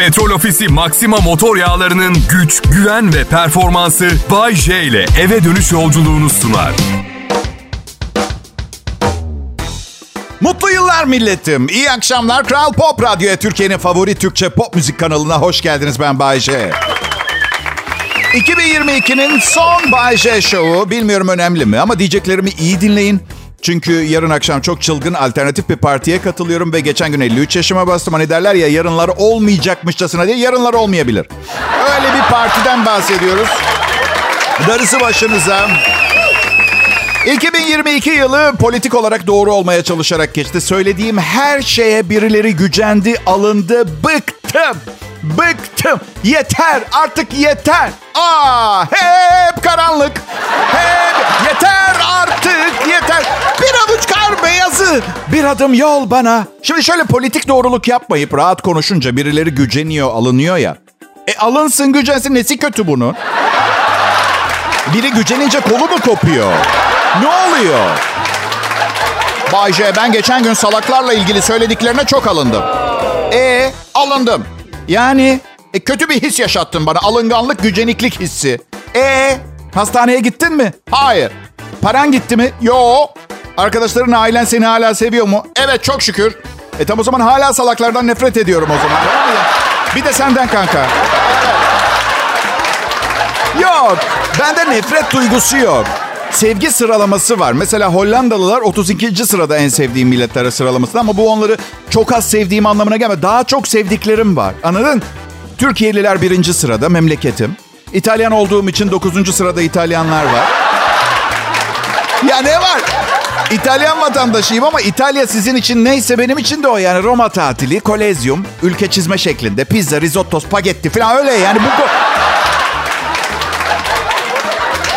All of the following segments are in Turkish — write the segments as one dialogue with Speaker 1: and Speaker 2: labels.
Speaker 1: Petrol Ofisi Maxima motor yağlarının güç, güven ve performansı Bay J ile eve dönüş yolculuğunu sunar.
Speaker 2: Mutlu yıllar milletim. İyi akşamlar. Kral Pop Radyo'ya Türkiye'nin favori Türkçe pop müzik kanalına hoş geldiniz. Ben Bayece. 2022'nin son Bay J Show'u. Bilmiyorum önemli mi ama diyeceklerimi iyi dinleyin. Çünkü yarın akşam çok çılgın alternatif bir partiye katılıyorum ve geçen gün 53 yaşıma bastım. Hani derler ya yarınlar olmayacakmışçasına diye yarınlar olmayabilir. Öyle bir partiden bahsediyoruz. Darısı başınıza. 2022 yılı politik olarak doğru olmaya çalışarak geçti. Söylediğim her şeye birileri gücendi, alındı, bıktım. Bıktım. Yeter, artık yeter. Aa, hep karanlık. Hep yeter artık, yeter. Beyazı. Bir adım yol bana. Şimdi şöyle politik doğruluk yapmayıp rahat konuşunca birileri güceniyor, alınıyor ya. E alınsın gücensin nesi kötü bunun? Biri gücenince kolu mu kopuyor? Ne oluyor? Bay J, ben geçen gün salaklarla ilgili söylediklerine çok alındım. E alındım. Yani e, kötü bir his yaşattın bana. Alınganlık, güceniklik hissi. E hastaneye gittin mi? Hayır. Paran gitti mi? Yo. Arkadaşların, ailen seni hala seviyor mu? Evet, çok şükür. E tam o zaman hala salaklardan nefret ediyorum o zaman. Bir de senden kanka. Yok. Bende nefret duygusu yok. Sevgi sıralaması var. Mesela Hollandalılar 32. sırada en sevdiğim milletler sıralamasında ama bu onları çok az sevdiğim anlamına gelmiyor. Daha çok sevdiklerim var. Anladın? Türkiye'liler birinci sırada, memleketim. İtalyan olduğum için 9. sırada İtalyanlar var. Ya ne var? İtalyan vatandaşıyım ama İtalya sizin için neyse benim için de o yani. Roma tatili, kolezyum, ülke çizme şeklinde, pizza, risotto, spagetti falan öyle yani. Bu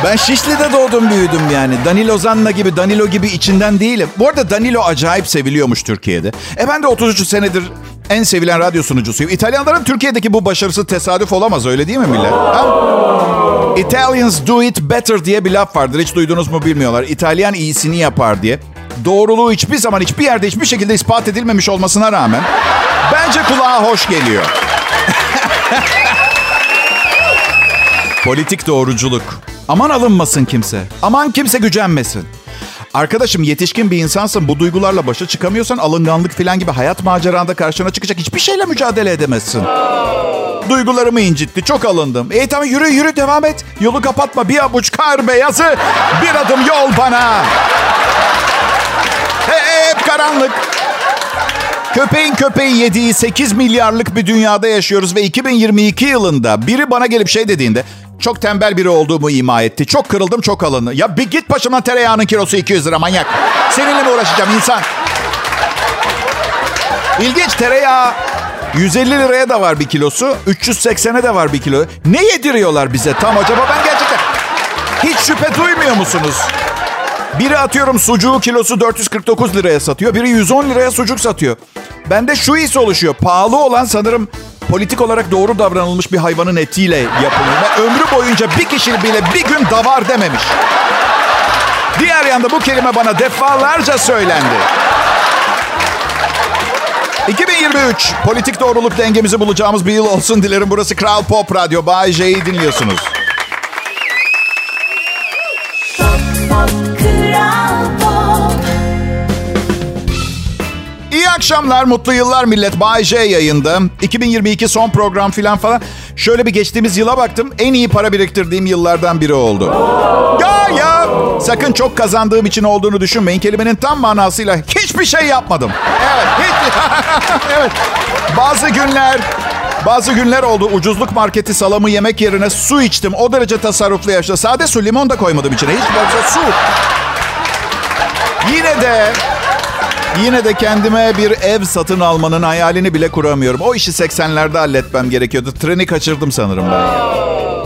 Speaker 2: ben Şişli'de doğdum büyüdüm yani. Danilo Zanna gibi, Danilo gibi içinden değilim. Bu arada Danilo acayip seviliyormuş Türkiye'de. E ben de 33 senedir en sevilen radyo sunucusuyum. İtalyanların Türkiye'deki bu başarısı tesadüf olamaz öyle değil mi millet? Ha? Italians do it better diye bir laf vardır. Hiç duydunuz mu bilmiyorlar. İtalyan iyisini yapar diye. Doğruluğu hiçbir zaman hiçbir yerde hiçbir şekilde ispat edilmemiş olmasına rağmen bence kulağa hoş geliyor. Politik doğruculuk. Aman alınmasın kimse. Aman kimse gücenmesin. Arkadaşım yetişkin bir insansın. Bu duygularla başa çıkamıyorsan alınganlık falan gibi hayat maceranda karşına çıkacak hiçbir şeyle mücadele edemezsin. Duygularımı incitti. Çok alındım. E tamam yürü yürü devam et. Yolu kapatma. Bir avuç kar beyazı. Bir adım yol bana. Hep karanlık. Köpeğin köpeği yediği 8 milyarlık bir dünyada yaşıyoruz ve 2022 yılında biri bana gelip şey dediğinde çok tembel biri olduğumu ima etti. Çok kırıldım, çok alındı. Ya bir git başımdan tereyağının kilosu 200 lira manyak. Seninle mi uğraşacağım insan? İlginç tereyağı 150 liraya da var bir kilosu. 380'e de var bir kilo. Ne yediriyorlar bize tam acaba? Ben gerçekten hiç şüphe duymuyor musunuz? Biri atıyorum sucuğu kilosu 449 liraya satıyor. Biri 110 liraya sucuk satıyor. Bende şu his oluşuyor. Pahalı olan sanırım politik olarak doğru davranılmış bir hayvanın etiyle yapılıyor. Ve ömrü boyunca bir kişi bile bir gün davar dememiş. Diğer yanda bu kelime bana defalarca söylendi. 2023 politik doğruluk dengemizi bulacağımız bir yıl olsun dilerim. Burası Kral Pop Radyo. Bay J'yi dinliyorsunuz. Akşamlar, mutlu yıllar millet. Bay J yayında. 2022 son program filan falan. Şöyle bir geçtiğimiz yıla baktım. En iyi para biriktirdiğim yıllardan biri oldu. Ya ya! Sakın çok kazandığım için olduğunu düşünmeyin. Kelimenin tam manasıyla hiçbir şey yapmadım. Evet, hiç... evet. Bazı günler bazı günler oldu ucuzluk marketi salamı yemek yerine su içtim. O derece tasarruflu yaşta. Sade su, limon da koymadım içine. Hiç fazla su. Yine de Yine de kendime bir ev satın almanın hayalini bile kuramıyorum. O işi 80'lerde halletmem gerekiyordu. Treni kaçırdım sanırım ben.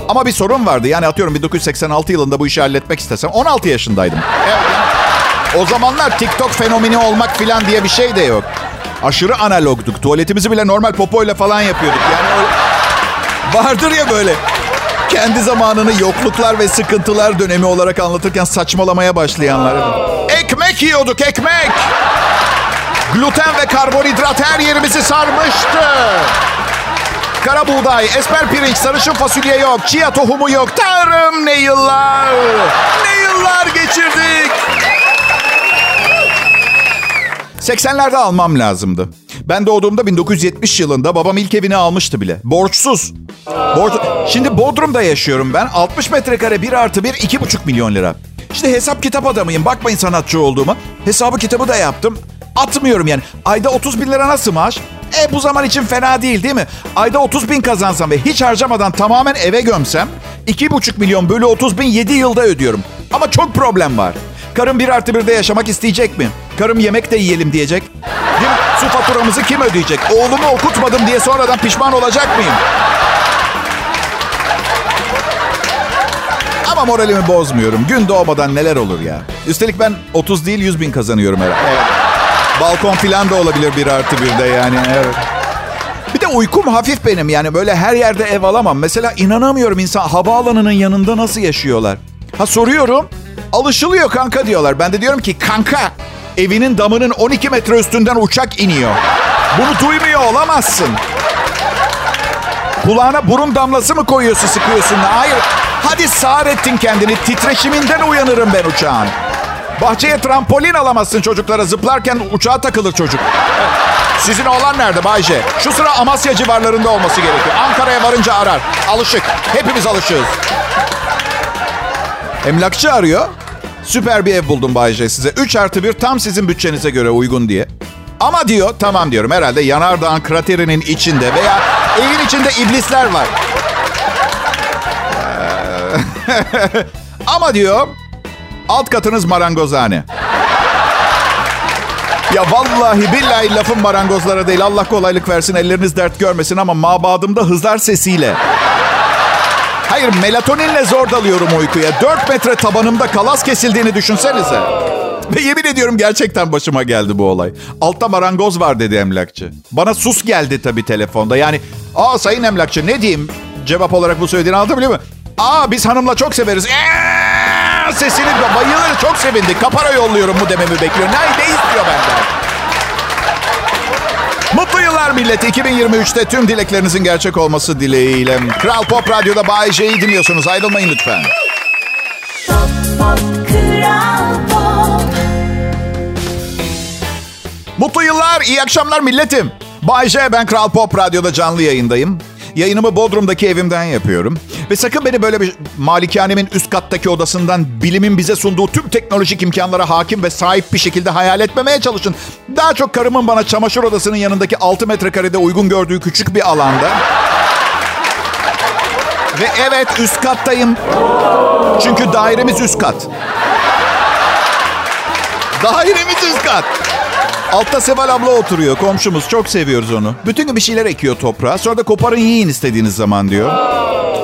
Speaker 2: Ama bir sorun vardı. Yani atıyorum 1986 yılında bu işi halletmek istesem 16 yaşındaydım. O zamanlar TikTok fenomeni olmak falan diye bir şey de yok. Aşırı analogduk. Tuvaletimizi bile normal popoyla falan yapıyorduk. Yani öyle... vardır ya böyle kendi zamanını yokluklar ve sıkıntılar dönemi olarak anlatırken saçmalamaya başlayanlar. Ekmek yiyorduk ekmek. Gluten ve karbonhidrat her yerimizi sarmıştı. Kara buğday, esmer pirinç, sarışın fasulye yok. Chia tohumu yok. Tanrım ne yıllar. Ne yıllar geçirdik. 80'lerde almam lazımdı. Ben doğduğumda 1970 yılında babam ilk evini almıştı bile. Borçsuz. Borç... Şimdi Bodrum'da yaşıyorum ben. 60 metrekare 1 artı 1 2,5 milyon lira. İşte hesap kitap adamıyım. Bakmayın sanatçı olduğuma. Hesabı kitabı da yaptım. Atmıyorum yani. Ayda 30 bin lira nasıl maaş? E bu zaman için fena değil değil mi? Ayda 30 bin kazansam ve hiç harcamadan tamamen eve gömsem 2,5 milyon bölü 30 bin 7 yılda ödüyorum. Ama çok problem var. Karım bir artı birde yaşamak isteyecek mi? Karım yemek de yiyelim diyecek. Değil mi? Su faturamızı kim ödeyecek? Oğlumu okutmadım diye sonradan pişman olacak mıyım? Ama moralimi bozmuyorum. Gün doğmadan neler olur ya. Üstelik ben 30 değil 100 bin kazanıyorum herhalde. Evet. Balkon filan da olabilir bir artı birde yani. Evet. Bir de uykum hafif benim yani böyle her yerde ev alamam. Mesela inanamıyorum insan havaalanının yanında nasıl yaşıyorlar. Ha soruyorum alışılıyor kanka diyorlar. Ben de diyorum ki kanka evinin damının 12 metre üstünden uçak iniyor. Bunu duymuyor olamazsın. Kulağına burun damlası mı koyuyorsun sıkıyorsun? Hayır. Hadi sağır ettin kendini. Titreşiminden uyanırım ben uçağın. Bahçeye trampolin alamazsın çocuklara. Zıplarken uçağa takılır çocuk. Sizin oğlan nerede Bayce? Şu sıra Amasya civarlarında olması gerekiyor. Ankara'ya varınca arar. Alışık. Hepimiz alışığız. Emlakçı arıyor. Süper bir ev buldum Bayce size. 3 artı 1 tam sizin bütçenize göre uygun diye. Ama diyor tamam diyorum herhalde yanardağın kraterinin içinde veya evin içinde iblisler var. Ama diyor alt katınız marangozhane. Ya vallahi billahi lafım marangozlara değil. Allah kolaylık versin elleriniz dert görmesin ama mabadımda hızlar sesiyle. Hayır melatoninle zor dalıyorum uykuya. 4 metre tabanımda kalas kesildiğini düşünsenize. Ve yemin ediyorum gerçekten başıma geldi bu olay. Altta marangoz var dedi emlakçı. Bana sus geldi tabii telefonda. Yani aa sayın emlakçı ne diyeyim? Cevap olarak bu söylediğini anlatabiliyor muyum? Aa biz hanımla çok severiz. Eee, sesini bayılır çok sevindik. Kapara yolluyorum mu dememi bekliyor. Ne, ne istiyor benden? Mutlu yıllar millet. 2023'te tüm dileklerinizin gerçek olması dileğiyle. Kral Pop Radyo'da Bay J'yi dinliyorsunuz. Ayrılmayın lütfen.
Speaker 3: Pop, pop, Pop.
Speaker 2: Mutlu yıllar, iyi akşamlar milletim. Bay J, ben Kral Pop Radyo'da canlı yayındayım. Yayınımı Bodrum'daki evimden yapıyorum. Ve sakın beni böyle bir malikanemin üst kattaki odasından bilimin bize sunduğu tüm teknolojik imkanlara hakim ve sahip bir şekilde hayal etmemeye çalışın. Daha çok karımın bana çamaşır odasının yanındaki 6 metrekarede uygun gördüğü küçük bir alanda. Ve evet üst kattayım. Çünkü dairemiz üst kat. Dairemiz üst kat. Altta Seval abla oturuyor. Komşumuz. Çok seviyoruz onu. Bütün gün bir şeyler ekiyor toprağa. Sonra da koparın yiyin istediğiniz zaman diyor.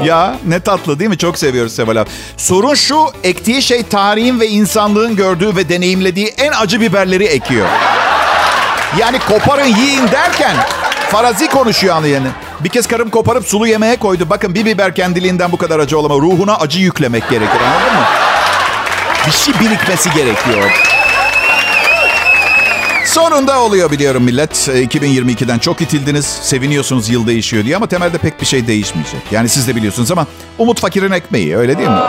Speaker 2: Ya ne tatlı değil mi? Çok seviyoruz Seval abla. Sorun şu. Ektiği şey tarihin ve insanlığın gördüğü ve deneyimlediği en acı biberleri ekiyor. Yani koparın yiyin derken farazi konuşuyor anlayanı. Bir kez karım koparıp sulu yemeğe koydu. Bakın bir biber kendiliğinden bu kadar acı olamaz. Ruhuna acı yüklemek gerekir anladın mı? Bir şey birikmesi gerekiyor. Sonunda oluyor biliyorum millet. E, 2022'den çok itildiniz. Seviniyorsunuz yıl değişiyor diye ama temelde pek bir şey değişmeyecek. Yani siz de biliyorsunuz ama umut fakirin ekmeği öyle değil mi?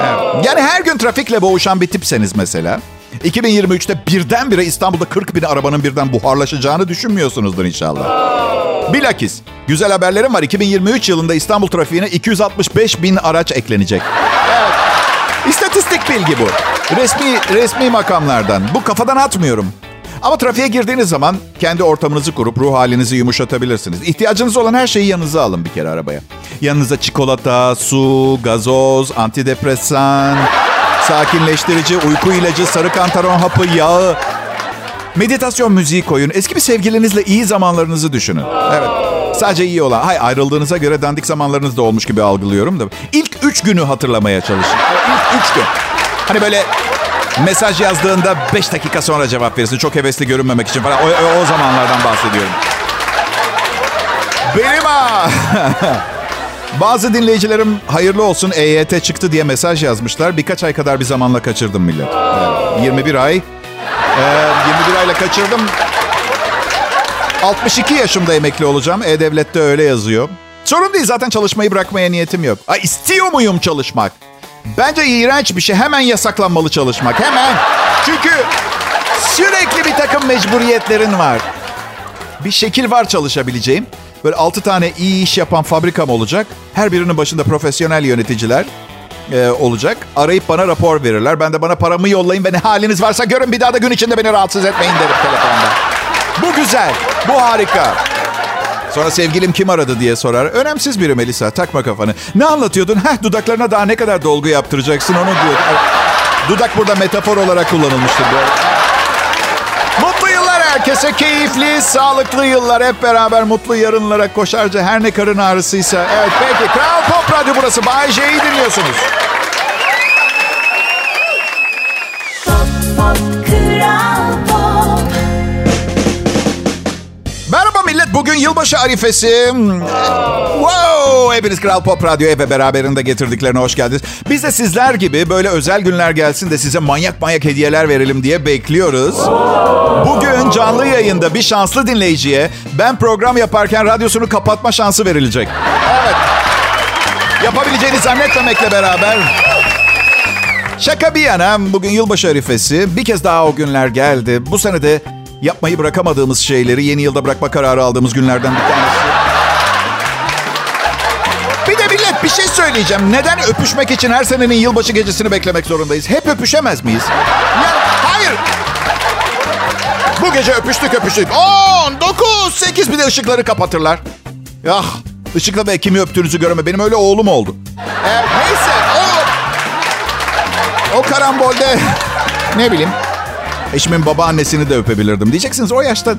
Speaker 2: Yani her gün trafikle boğuşan bir tipseniz mesela. 2023'te birdenbire İstanbul'da 40 bin arabanın birden buharlaşacağını düşünmüyorsunuzdur inşallah. Bilakis güzel haberlerim var. 2023 yılında İstanbul trafiğine 265 bin araç eklenecek. İstatistik bilgi bu. Resmi resmi makamlardan. Bu kafadan atmıyorum. Ama trafiğe girdiğiniz zaman kendi ortamınızı kurup ruh halinizi yumuşatabilirsiniz. İhtiyacınız olan her şeyi yanınıza alın bir kere arabaya. Yanınıza çikolata, su, gazoz, antidepresan, sakinleştirici, uyku ilacı, sarı kantaron hapı, yağı. Meditasyon müziği koyun. Eski bir sevgilinizle iyi zamanlarınızı düşünün. Evet. Sadece iyi olan. Hay ayrıldığınıza göre dandik zamanlarınız da olmuş gibi algılıyorum da. İlk üç günü hatırlamaya çalışın. İlk üç gün. Hani böyle mesaj yazdığında 5 dakika sonra cevap verirsin. Çok hevesli görünmemek için falan. O, o, o zamanlardan bahsediyorum. Benim ha. Bazı dinleyicilerim hayırlı olsun EYT çıktı diye mesaj yazmışlar. Birkaç ay kadar bir zamanla kaçırdım millet. Evet, 21 ay. Ee, 21 ayla kaçırdım. 62 yaşımda emekli olacağım. E-Devlet'te öyle yazıyor. Sorun değil zaten çalışmayı bırakmaya niyetim yok. Ay, istiyor muyum çalışmak? Bence iğrenç bir şey. Hemen yasaklanmalı çalışmak. Hemen. Çünkü sürekli bir takım mecburiyetlerin var. Bir şekil var çalışabileceğim. Böyle 6 tane iyi iş yapan fabrikam olacak. Her birinin başında profesyonel yöneticiler e, olacak. Arayıp bana rapor verirler. Ben de bana paramı yollayın ve ne haliniz varsa görün. Bir daha da gün içinde beni rahatsız etmeyin derim telefonda. Bu güzel. Bu harika. Sonra sevgilim kim aradı diye sorar. Önemsiz biri Melisa. Takma kafanı. Ne anlatıyordun? Heh dudaklarına daha ne kadar dolgu yaptıracaksın onu diyor. Dudak burada metafor olarak kullanılmıştır. Bu. Mutlu yıllar herkese. Keyifli, sağlıklı yıllar. Hep beraber mutlu yarınlara koşarca her ne karın ağrısıysa. Evet peki. Kral Pop Radyo burası. Bay J'yi dinliyorsunuz. Bugün yılbaşı arifesi. Wow! Hepiniz Kral Pop Radyo'ya ve beraberinde getirdiklerine hoş geldiniz. Biz de sizler gibi böyle özel günler gelsin de size manyak manyak hediyeler verelim diye bekliyoruz. Bugün canlı yayında bir şanslı dinleyiciye ben program yaparken radyosunu kapatma şansı verilecek. Evet. Yapabileceğini zannetmemekle beraber Şaka bir yana bugün yılbaşı arifesi. Bir kez daha o günler geldi. Bu sene de yapmayı bırakamadığımız şeyleri yeni yılda bırakma kararı aldığımız günlerden bir tanesi. Bir de millet bir şey söyleyeceğim. Neden öpüşmek için her senenin yılbaşı gecesini beklemek zorundayız? Hep öpüşemez miyiz? Ya, hayır. Bu gece öpüştük öpüştük. 10, 9, 8 bir de ışıkları kapatırlar. Ah ışıkla ve kimi öptüğünüzü görme. Benim öyle oğlum oldu. Ee, neyse o o karambolde ne bileyim eşimin babaannesini de öpebilirdim. Diyeceksiniz o yaşta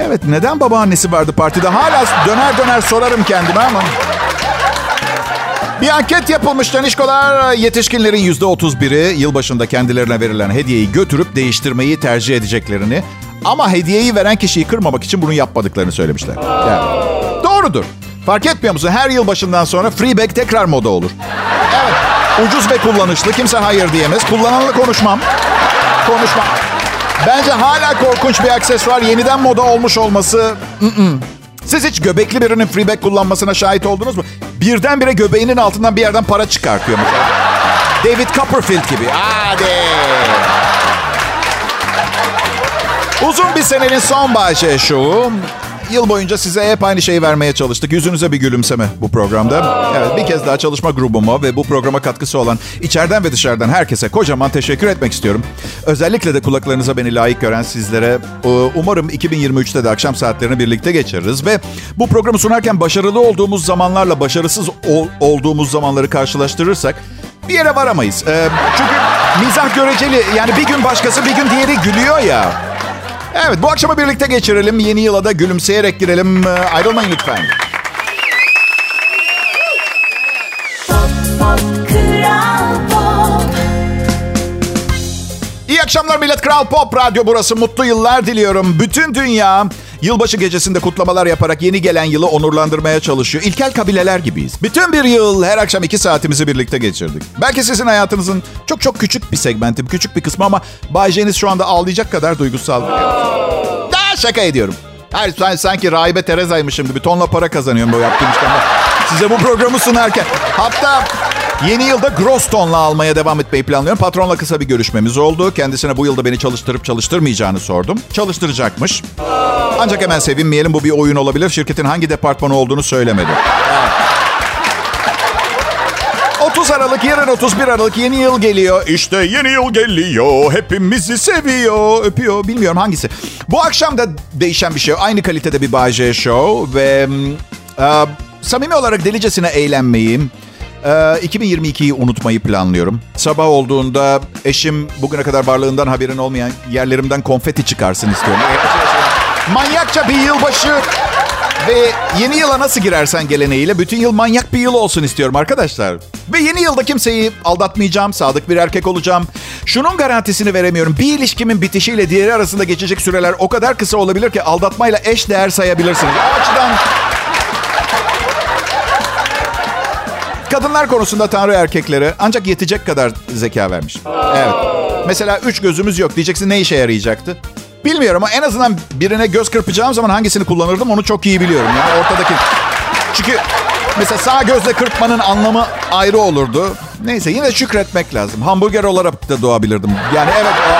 Speaker 2: evet neden babaannesi vardı partide? Hala döner döner sorarım kendime ama. Bir anket yapılmış Danişkolar. Yetişkinlerin yüzde otuz biri yılbaşında kendilerine verilen hediyeyi götürüp değiştirmeyi tercih edeceklerini ama hediyeyi veren kişiyi kırmamak için bunu yapmadıklarını söylemişler. Yani, doğrudur. Fark etmiyor musun? Her yılbaşından sonra Freeback tekrar moda olur. Evet. Ucuz ve kullanışlı. Kimse hayır diyemez. Kullananla konuşmam. Konuşmam. Bence hala korkunç bir aksesuar. Yeniden moda olmuş olması... Siz hiç göbekli birinin freeback kullanmasına şahit oldunuz mu? Birdenbire göbeğinin altından bir yerden para çıkartıyor mesela. David Copperfield gibi. Hadi. Uzun bir senenin son bahçe şovu. Yıl boyunca size hep aynı şeyi vermeye çalıştık. Yüzünüze bir gülümseme bu programda. Evet bir kez daha çalışma grubuma ve bu programa katkısı olan içeriden ve dışarıdan herkese kocaman teşekkür etmek istiyorum. Özellikle de kulaklarınıza beni layık gören sizlere e, umarım 2023'te de akşam saatlerini birlikte geçiririz. Ve bu programı sunarken başarılı olduğumuz zamanlarla başarısız ol- olduğumuz zamanları karşılaştırırsak bir yere varamayız. E, çünkü mizah göreceli yani bir gün başkası bir gün diğeri gülüyor ya. Evet bu akşamı birlikte geçirelim. Yeni yıla da gülümseyerek girelim. Ee, Ayrılmayın lütfen. İyi akşamlar millet. Kral Pop Radyo burası. Mutlu yıllar diliyorum. Bütün dünya yılbaşı gecesinde kutlamalar yaparak yeni gelen yılı onurlandırmaya çalışıyor. İlkel kabileler gibiyiz. Bütün bir yıl her akşam iki saatimizi birlikte geçirdik. Belki sizin hayatınızın çok çok küçük bir segmenti, küçük bir kısmı ama Bay şu anda ağlayacak kadar duygusal. Daha şaka ediyorum. Hayır sen sanki rahibe Tereza'ymışım gibi tonla para kazanıyorum bu yaptığım işten. Size bu programı sunarken. Hatta yeni yılda gross tonla almaya devam etmeyi planlıyorum. Patronla kısa bir görüşmemiz oldu. Kendisine bu yılda beni çalıştırıp çalıştırmayacağını sordum. Çalıştıracakmış. Ancak hemen sevinmeyelim bu bir oyun olabilir. Şirketin hangi departmanı olduğunu söylemedi. 30 Aralık, yarın 31 Aralık yeni yıl geliyor. İşte yeni yıl geliyor. Hepimizi seviyor, öpüyor. Bilmiyorum hangisi. Bu akşam da değişen bir şey. Aynı kalitede bir Bay J Show ve e, samimi olarak delicesine eğlenmeyi, e, 2022'yi unutmayı planlıyorum. Sabah olduğunda eşim bugüne kadar varlığından haberin olmayan yerlerimden konfeti çıkarsın istiyorum. Manyakça bir yılbaşı ve yeni yıla nasıl girersen geleneğiyle bütün yıl manyak bir yıl olsun istiyorum arkadaşlar. Ve yeni yılda kimseyi aldatmayacağım, sadık bir erkek olacağım. Şunun garantisini veremiyorum. Bir ilişkimin bitişiyle diğeri arasında geçecek süreler o kadar kısa olabilir ki aldatmayla eş değer sayabilirsiniz. O açıdan... Kadınlar konusunda Tanrı erkeklere ancak yetecek kadar zeka vermiş. Evet. Mesela üç gözümüz yok diyeceksin ne işe yarayacaktı? Bilmiyorum ama en azından birine göz kırpacağım zaman hangisini kullanırdım onu çok iyi biliyorum. Yani ortadaki... Çünkü Mesela sağ gözle kırpmanın anlamı ayrı olurdu. Neyse yine şükretmek lazım. Hamburger olarak da doğabilirdim. Yani evet o...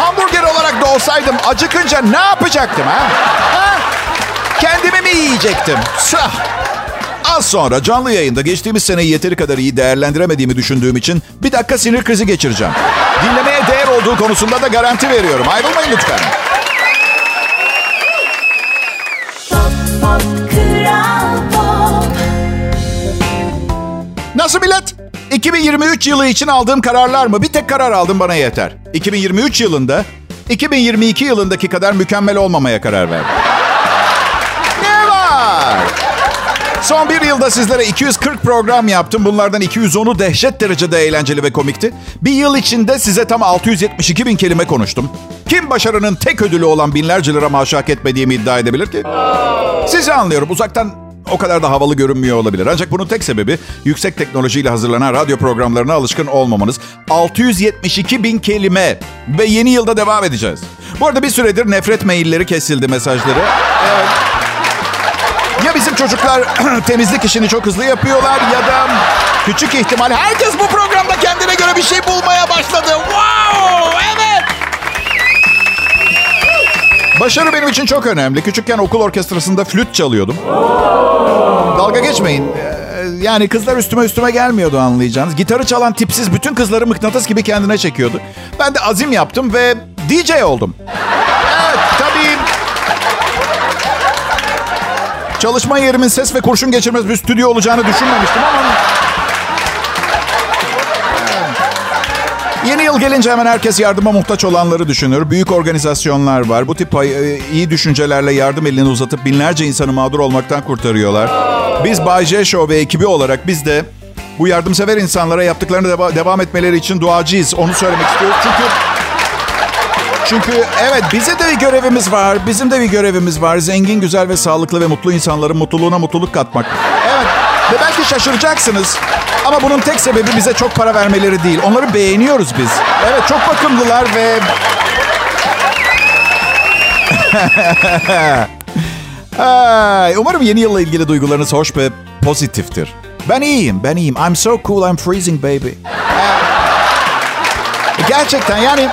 Speaker 2: Hamburger olarak doğsaydım acıkınca ne yapacaktım ha? ha? Kendimi mi yiyecektim? Sah! Az sonra canlı yayında geçtiğimiz seneyi yeteri kadar iyi değerlendiremediğimi düşündüğüm için bir dakika sinir krizi geçireceğim. Dinlemeye değer olduğu konusunda da garanti veriyorum. Ayrılmayın lütfen. Nasıl millet? 2023 yılı için aldığım kararlar mı? Bir tek karar aldım bana yeter. 2023 yılında 2022 yılındaki kadar mükemmel olmamaya karar verdim. Son bir yılda sizlere 240 program yaptım. Bunlardan 210'u dehşet derecede eğlenceli ve komikti. Bir yıl içinde size tam 672 bin kelime konuştum. Kim başarının tek ödülü olan binlerce lira maaş hak etmediğimi iddia edebilir ki? Sizi anlıyorum. Uzaktan o kadar da havalı görünmüyor olabilir. Ancak bunun tek sebebi yüksek teknolojiyle hazırlanan radyo programlarına alışkın olmamanız. 672 bin kelime ve yeni yılda devam edeceğiz. Bu arada bir süredir nefret mailleri kesildi mesajları. Evet. Ya bizim çocuklar temizlik işini çok hızlı yapıyorlar ya da küçük ihtimal herkes bu programda kendine göre bir şey bulmaya başladı. Wow! Evet! Başarı benim için çok önemli. Küçükken okul orkestrasında flüt çalıyordum. Dalga geçmeyin. Ee, Yani kızlar üstüme üstüme gelmiyordu anlayacağınız. Gitarı çalan tipsiz bütün kızları mıknatıs gibi kendine çekiyordu. Ben de azim yaptım ve DJ oldum. Çalışma yerimin ses ve kurşun geçirmez bir stüdyo olacağını düşünmemiştim ama... Yeni yıl gelince hemen herkes yardıma muhtaç olanları düşünür. Büyük organizasyonlar var. Bu tip ay- iyi düşüncelerle yardım elini uzatıp binlerce insanı mağdur olmaktan kurtarıyorlar. Biz Bay J Show ve ekibi olarak biz de bu yardımsever insanlara yaptıklarını deva- devam etmeleri için duacıyız. Onu söylemek istiyoruz. Çünkü çünkü evet bize de bir görevimiz var. Bizim de bir görevimiz var. Zengin, güzel ve sağlıklı ve mutlu insanların mutluluğuna mutluluk katmak. Evet ve belki şaşıracaksınız. Ama bunun tek sebebi bize çok para vermeleri değil. Onları beğeniyoruz biz. Evet çok bakımlılar ve... Umarım yeni yılla ilgili duygularınız hoş ve pozitiftir. Ben iyiyim, ben iyiyim. I'm so cool, I'm freezing baby. Gerçekten yani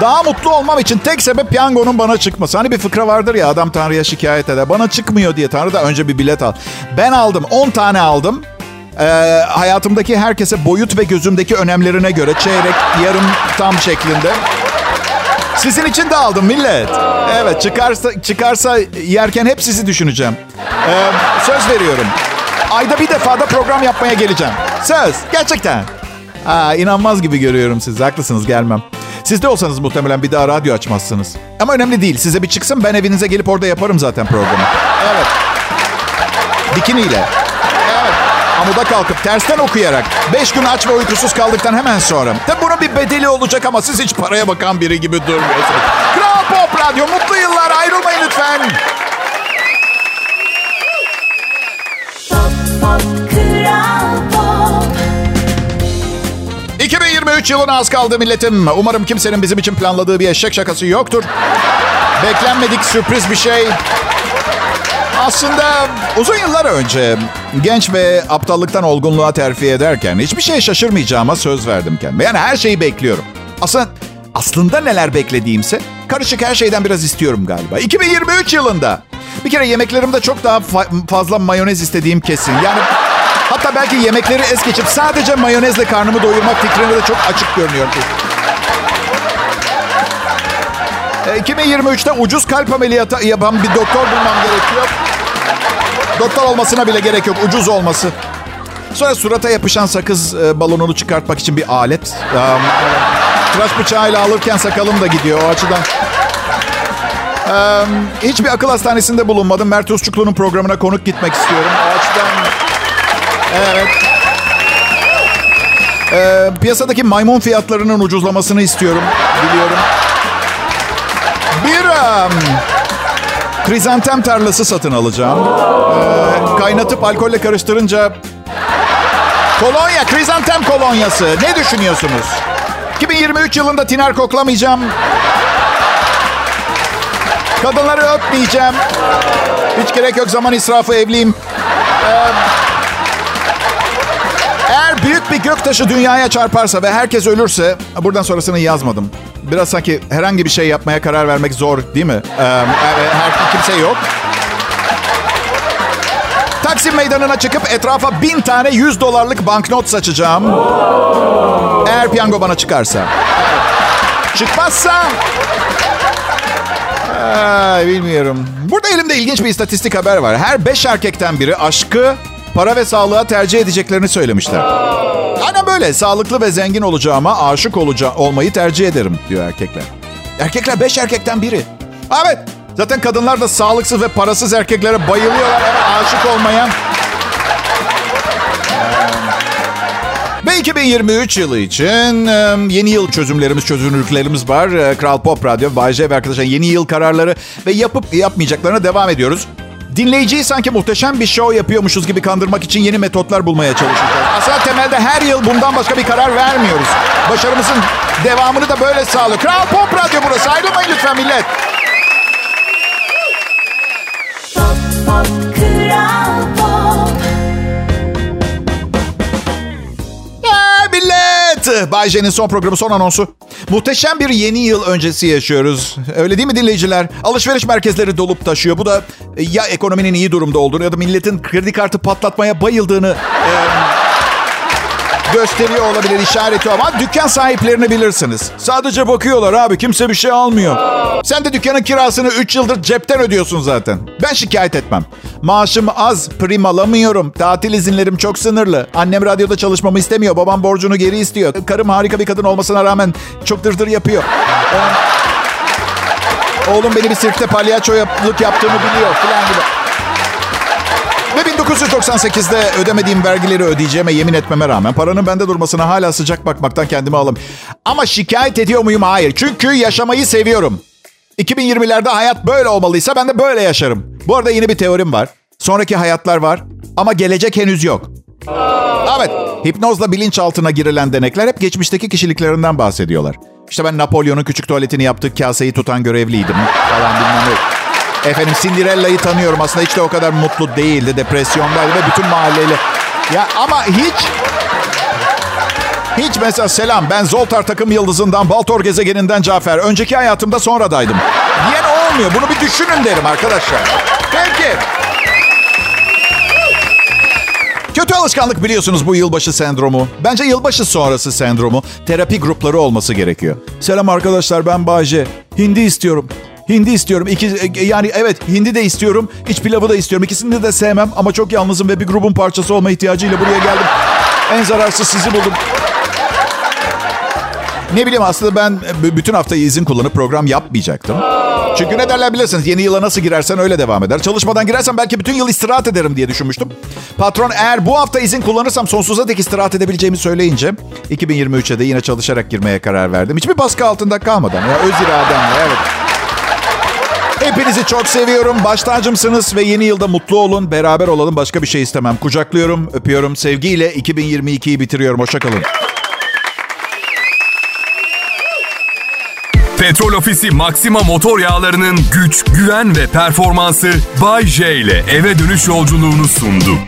Speaker 2: daha mutlu olmam için tek sebep piyangonun bana çıkması. Hani bir fıkra vardır ya adam Tanrı'ya şikayet eder. Bana çıkmıyor diye Tanrı da önce bir bilet al. Ben aldım 10 tane aldım. Ee, hayatımdaki herkese boyut ve gözümdeki önemlerine göre çeyrek, yarım, tam şeklinde. Sizin için de aldım millet. Evet çıkarsa çıkarsa yerken hep sizi düşüneceğim. Ee, söz veriyorum. Ayda bir defa da program yapmaya geleceğim. Söz gerçekten. Aa, inanmaz gibi görüyorum sizi. Haklısınız gelmem. Siz de olsanız muhtemelen bir daha radyo açmazsınız. Ama önemli değil. Size bir çıksın ben evinize gelip orada yaparım zaten programı. Evet. Bikiniyle. Evet. Amuda kalkıp tersten okuyarak. Beş gün aç ve uykusuz kaldıktan hemen sonra. Tabi bunun bir bedeli olacak ama siz hiç paraya bakan biri gibi durmuyorsunuz. Kral Pop Radyo mutlu yıllar ayrılmayın lütfen.
Speaker 3: Pop Pop Kral Pop
Speaker 2: 2023 yılına az kaldı milletim. Umarım kimsenin bizim için planladığı bir eşek şakası yoktur. Beklenmedik sürpriz bir şey. Aslında uzun yıllar önce genç ve aptallıktan olgunluğa terfi ederken hiçbir şeye şaşırmayacağıma söz verdim kendime. Yani her şeyi bekliyorum. Aslında aslında neler beklediğimse karışık her şeyden biraz istiyorum galiba. 2023 yılında bir kere yemeklerimde çok daha fa- fazla mayonez istediğim kesin. Yani hatta belki yemekleri es geçip sadece mayonezle karnımı doyurmak fikrine de çok açık görünüyor. E, 2023'te ucuz kalp ameliyatı yapan bir doktor bulmam gerekiyor. Doktor olmasına bile gerek yok. Ucuz olması. Sonra surata yapışan sakız e, balonunu çıkartmak için bir alet. Um, tıraş bıçağıyla alırken sakalım da gidiyor o açıdan. Um, hiçbir akıl hastanesinde bulunmadım. Mert Usçuklu'nun programına konuk gitmek istiyorum. O açıdan... Evet. Ee, piyasadaki maymun fiyatlarının ucuzlamasını istiyorum. Biliyorum. Bir um, krizantem tarlası satın alacağım. Ee, kaynatıp alkolle karıştırınca... Kolonya, krizantem kolonyası. Ne düşünüyorsunuz? 2023 yılında tiner koklamayacağım. Kadınları öpmeyeceğim. Hiç gerek yok zaman israfı evliyim. Ee, eğer büyük bir göktaşı dünyaya çarparsa ve herkes ölürse... Buradan sonrasını yazmadım. Biraz sanki herhangi bir şey yapmaya karar vermek zor değil mi? Ee, her kimse yok. Taksim meydanına çıkıp etrafa bin tane 100 dolarlık banknot saçacağım. Eğer piyango bana çıkarsa. Çıkmazsa... Ay, bilmiyorum. Burada elimde ilginç bir istatistik haber var. Her beş erkekten biri aşkı, para ve sağlığa tercih edeceklerini söylemişler. Aynen böyle. Sağlıklı ve zengin olacağıma aşık olaca olmayı tercih ederim diyor erkekler. Erkekler beş erkekten biri. Evet. Zaten kadınlar da sağlıksız ve parasız erkeklere bayılıyorlar. Evet, aşık olmayan. Ve 2023 yılı için yeni yıl çözümlerimiz, çözünürlüklerimiz var. Kral Pop Radyo, Bay J ve arkadaşlar yeni yıl kararları ve yapıp yapmayacaklarına devam ediyoruz. Dinleyiciyi sanki muhteşem bir show yapıyormuşuz gibi kandırmak için yeni metotlar bulmaya çalışacağız. Aslında temelde her yıl bundan başka bir karar vermiyoruz. Başarımızın devamını da böyle sağlıyor. Kral Pop Radyo burası. Ayrılmayın lütfen millet. Millet! Bay J'nin son programı, son anonsu. Muhteşem bir yeni yıl öncesi yaşıyoruz. Öyle değil mi dinleyiciler? Alışveriş merkezleri dolup taşıyor. Bu da e, ya ekonominin iyi durumda olduğunu ya da milletin kredi kartı patlatmaya bayıldığını e, gösteriyor olabilir, işareti ama dükkan sahiplerini bilirsiniz. Sadece bakıyorlar abi, kimse bir şey almıyor. Sen de dükkanın kirasını 3 yıldır cepten ödüyorsun zaten. Ben şikayet etmem. Maaşım az, prim alamıyorum. Tatil izinlerim çok sınırlı. Annem radyoda çalışmamı istemiyor. Babam borcunu geri istiyor. Karım harika bir kadın olmasına rağmen çok dırdır yapıyor. Oğlum beni bir sirkte palyaçoluk yaptığımı biliyor falan gibi. Ve 1998'de ödemediğim vergileri ödeyeceğime yemin etmeme rağmen paranın bende durmasına hala sıcak bakmaktan kendimi alım. Ama şikayet ediyor muyum? Hayır. Çünkü yaşamayı seviyorum. 2020'lerde hayat böyle olmalıysa ben de böyle yaşarım. Bu arada yeni bir teorim var. Sonraki hayatlar var ama gelecek henüz yok. Evet, hipnozla bilinçaltına girilen denekler hep geçmişteki kişiliklerinden bahsediyorlar. İşte ben Napolyon'un küçük tuvaletini yaptığı kaseyi tutan görevliydim falan bilmem ne. Efendim Cinderella'yı tanıyorum. Aslında hiç de o kadar mutlu değildi. Depresyondaydı ve bütün mahalleyle... Ya ama hiç... Hiç mesela selam ben Zoltar takım yıldızından Baltor gezegeninden Cafer. Önceki hayatımda sonradaydım. Diyen olmuyor. Bunu bir düşünün derim arkadaşlar. Peki. Kötü alışkanlık biliyorsunuz bu yılbaşı sendromu. Bence yılbaşı sonrası sendromu. Terapi grupları olması gerekiyor. Selam arkadaşlar ben Bayce. Hindi istiyorum. Hindi istiyorum. İki, yani evet hindi de istiyorum. İç pilavı da istiyorum. İkisini de sevmem ama çok yalnızım ve bir grubun parçası olma ihtiyacıyla buraya geldim. En zararsız sizi buldum. Ne bileyim aslında ben bütün haftayı izin kullanıp program yapmayacaktım. Çünkü ne derler bilirsiniz yeni yıla nasıl girersen öyle devam eder. Çalışmadan girersen belki bütün yıl istirahat ederim diye düşünmüştüm. Patron eğer bu hafta izin kullanırsam sonsuza dek istirahat edebileceğimi söyleyince 2023'e de yine çalışarak girmeye karar verdim. Hiçbir baskı altında kalmadan ya öz irademle evet. Hepinizi çok seviyorum. Baş tacımsınız ve yeni yılda mutlu olun. Beraber olalım. Başka bir şey istemem. Kucaklıyorum, öpüyorum. Sevgiyle 2022'yi bitiriyorum. Hoşçakalın.
Speaker 1: Petrol Ofisi Maxima motor yağlarının güç, güven ve performansı Bay J ile eve dönüş yolculuğunu sundu.